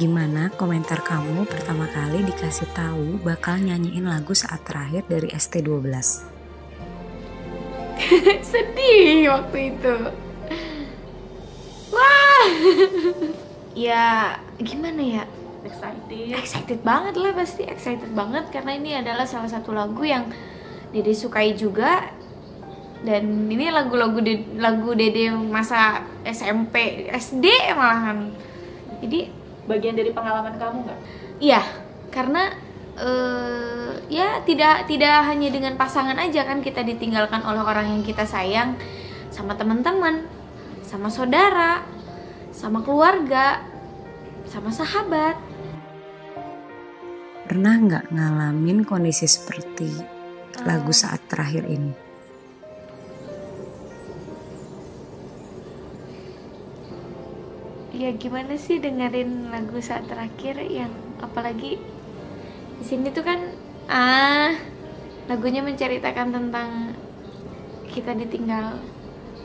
Gimana komentar kamu pertama kali dikasih tahu bakal nyanyiin lagu saat terakhir dari ST12? sedih waktu itu. Wah. Ya gimana ya? Excited. Excited banget lah pasti excited banget karena ini adalah salah satu lagu yang Dede sukai juga dan ini lagu-lagu de- lagu Dede masa SMP SD malahan jadi bagian dari pengalaman kamu nggak Iya, karena eh, ya tidak tidak hanya dengan pasangan aja kan kita ditinggalkan oleh orang yang kita sayang, sama teman-teman, sama saudara, sama keluarga, sama sahabat. Pernah nggak ngalamin kondisi seperti lagu saat terakhir ini? Ya gimana sih dengerin lagu saat terakhir yang apalagi di sini tuh kan ah lagunya menceritakan tentang kita ditinggal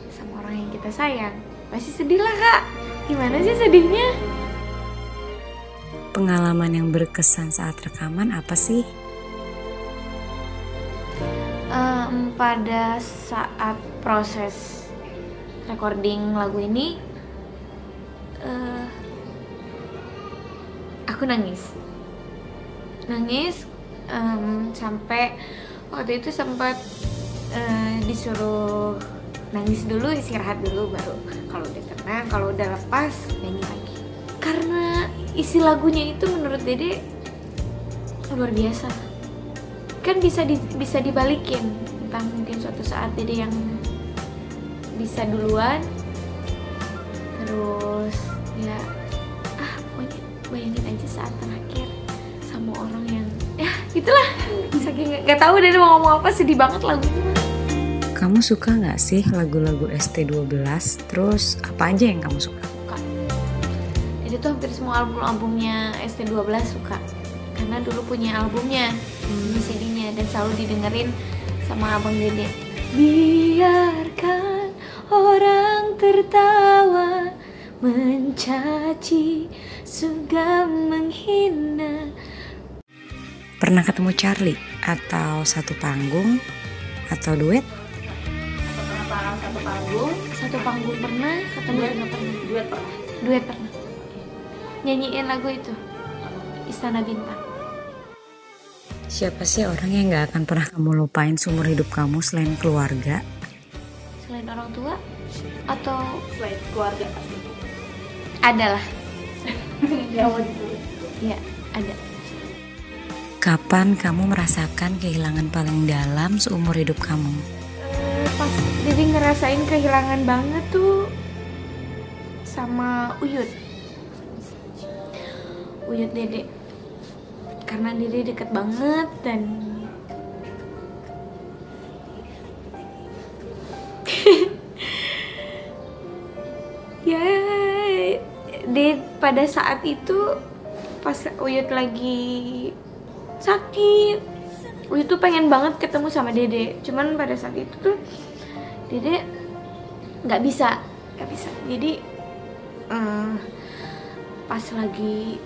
sama orang yang kita sayang. Pasti sedih lah kak. Gimana sih sedihnya? Pengalaman yang berkesan saat rekaman apa sih? Em, pada saat proses recording lagu ini eh, aku nangis. Nangis em, sampai waktu itu sempat eh, disuruh nangis dulu istirahat dulu baru kalau udah tenang kalau udah lepas nyanyi lagi. Karena isi lagunya itu menurut Dede luar biasa. Kan bisa di, bisa dibalikin entah mungkin suatu saat Dede yang bisa duluan terus ya ah pokoknya bayangin aja saat terakhir sama orang yang ya gitulah saking nggak- nggak tahu Dede mau ngomong apa sedih banget lagunya. Kamu suka nggak sih lagu-lagu ST12? Terus apa aja yang kamu suka? suka. Dede tuh hampir semua album-albumnya ST12 suka. Karena dulu punya albumnya punya CD-nya dan selalu didengerin sama abang Dede. Biarkan orang tertawa mencaci juga menghina Pernah ketemu Charlie? Atau satu panggung? Atau duet? pernah satu panggung satu panggung pernah ketemu Duet. pernah duet pernah duet pernah nyanyiin lagu itu Istana Bintang Siapa sih orang yang nggak akan pernah kamu lupain seumur hidup kamu selain keluarga? selain orang tua atau selain keluarga pasti ada lah nggak mau disebut. Ya ada. Kapan kamu merasakan kehilangan paling dalam seumur hidup kamu? Eh, pas jadi ngerasain kehilangan banget tuh sama Uyut. Uyut Dede. Karena Dede deket banget dan di pada saat itu pas Uyut lagi sakit Uyut tuh pengen banget ketemu sama Dede. Cuman pada saat itu tuh Dede nggak bisa nggak bisa. Jadi eh, pas lagi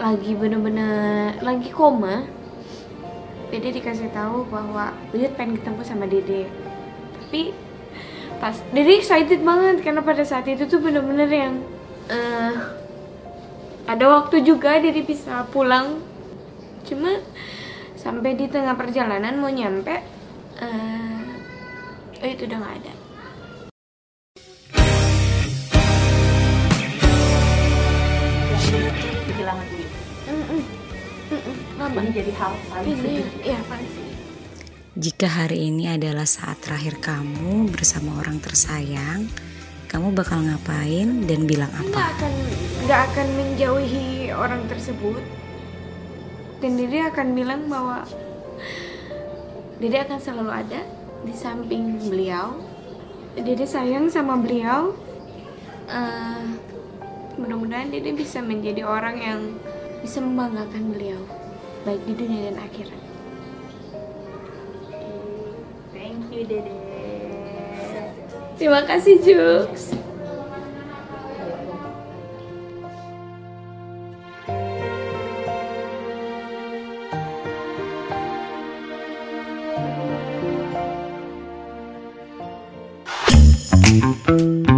lagi bener-bener lagi koma Dede dikasih tahu bahwa Uyut pengen ketemu sama Dede. Tapi pas Dede excited banget karena pada saat itu tuh bener-bener yang eh, ada waktu juga Dede bisa pulang. Cuma sampai di tengah perjalanan mau nyampe eh oh itu udah nggak ada. Kehilangan duit. Lama. ini jadi hal paling ini sedih. ya paling sedih. Jika hari ini adalah saat terakhir kamu bersama orang tersayang, kamu bakal ngapain dan bilang nggak apa? akan nggak akan menjauhi orang tersebut. Dan Dede akan bilang bahwa Dede akan selalu ada di samping beliau. Dede sayang sama beliau. Eh, mudah-mudahan Dede bisa menjadi orang yang bisa membanggakan beliau baik di dunia dan akhirat. Thank you dede Terima kasih Jux. Thank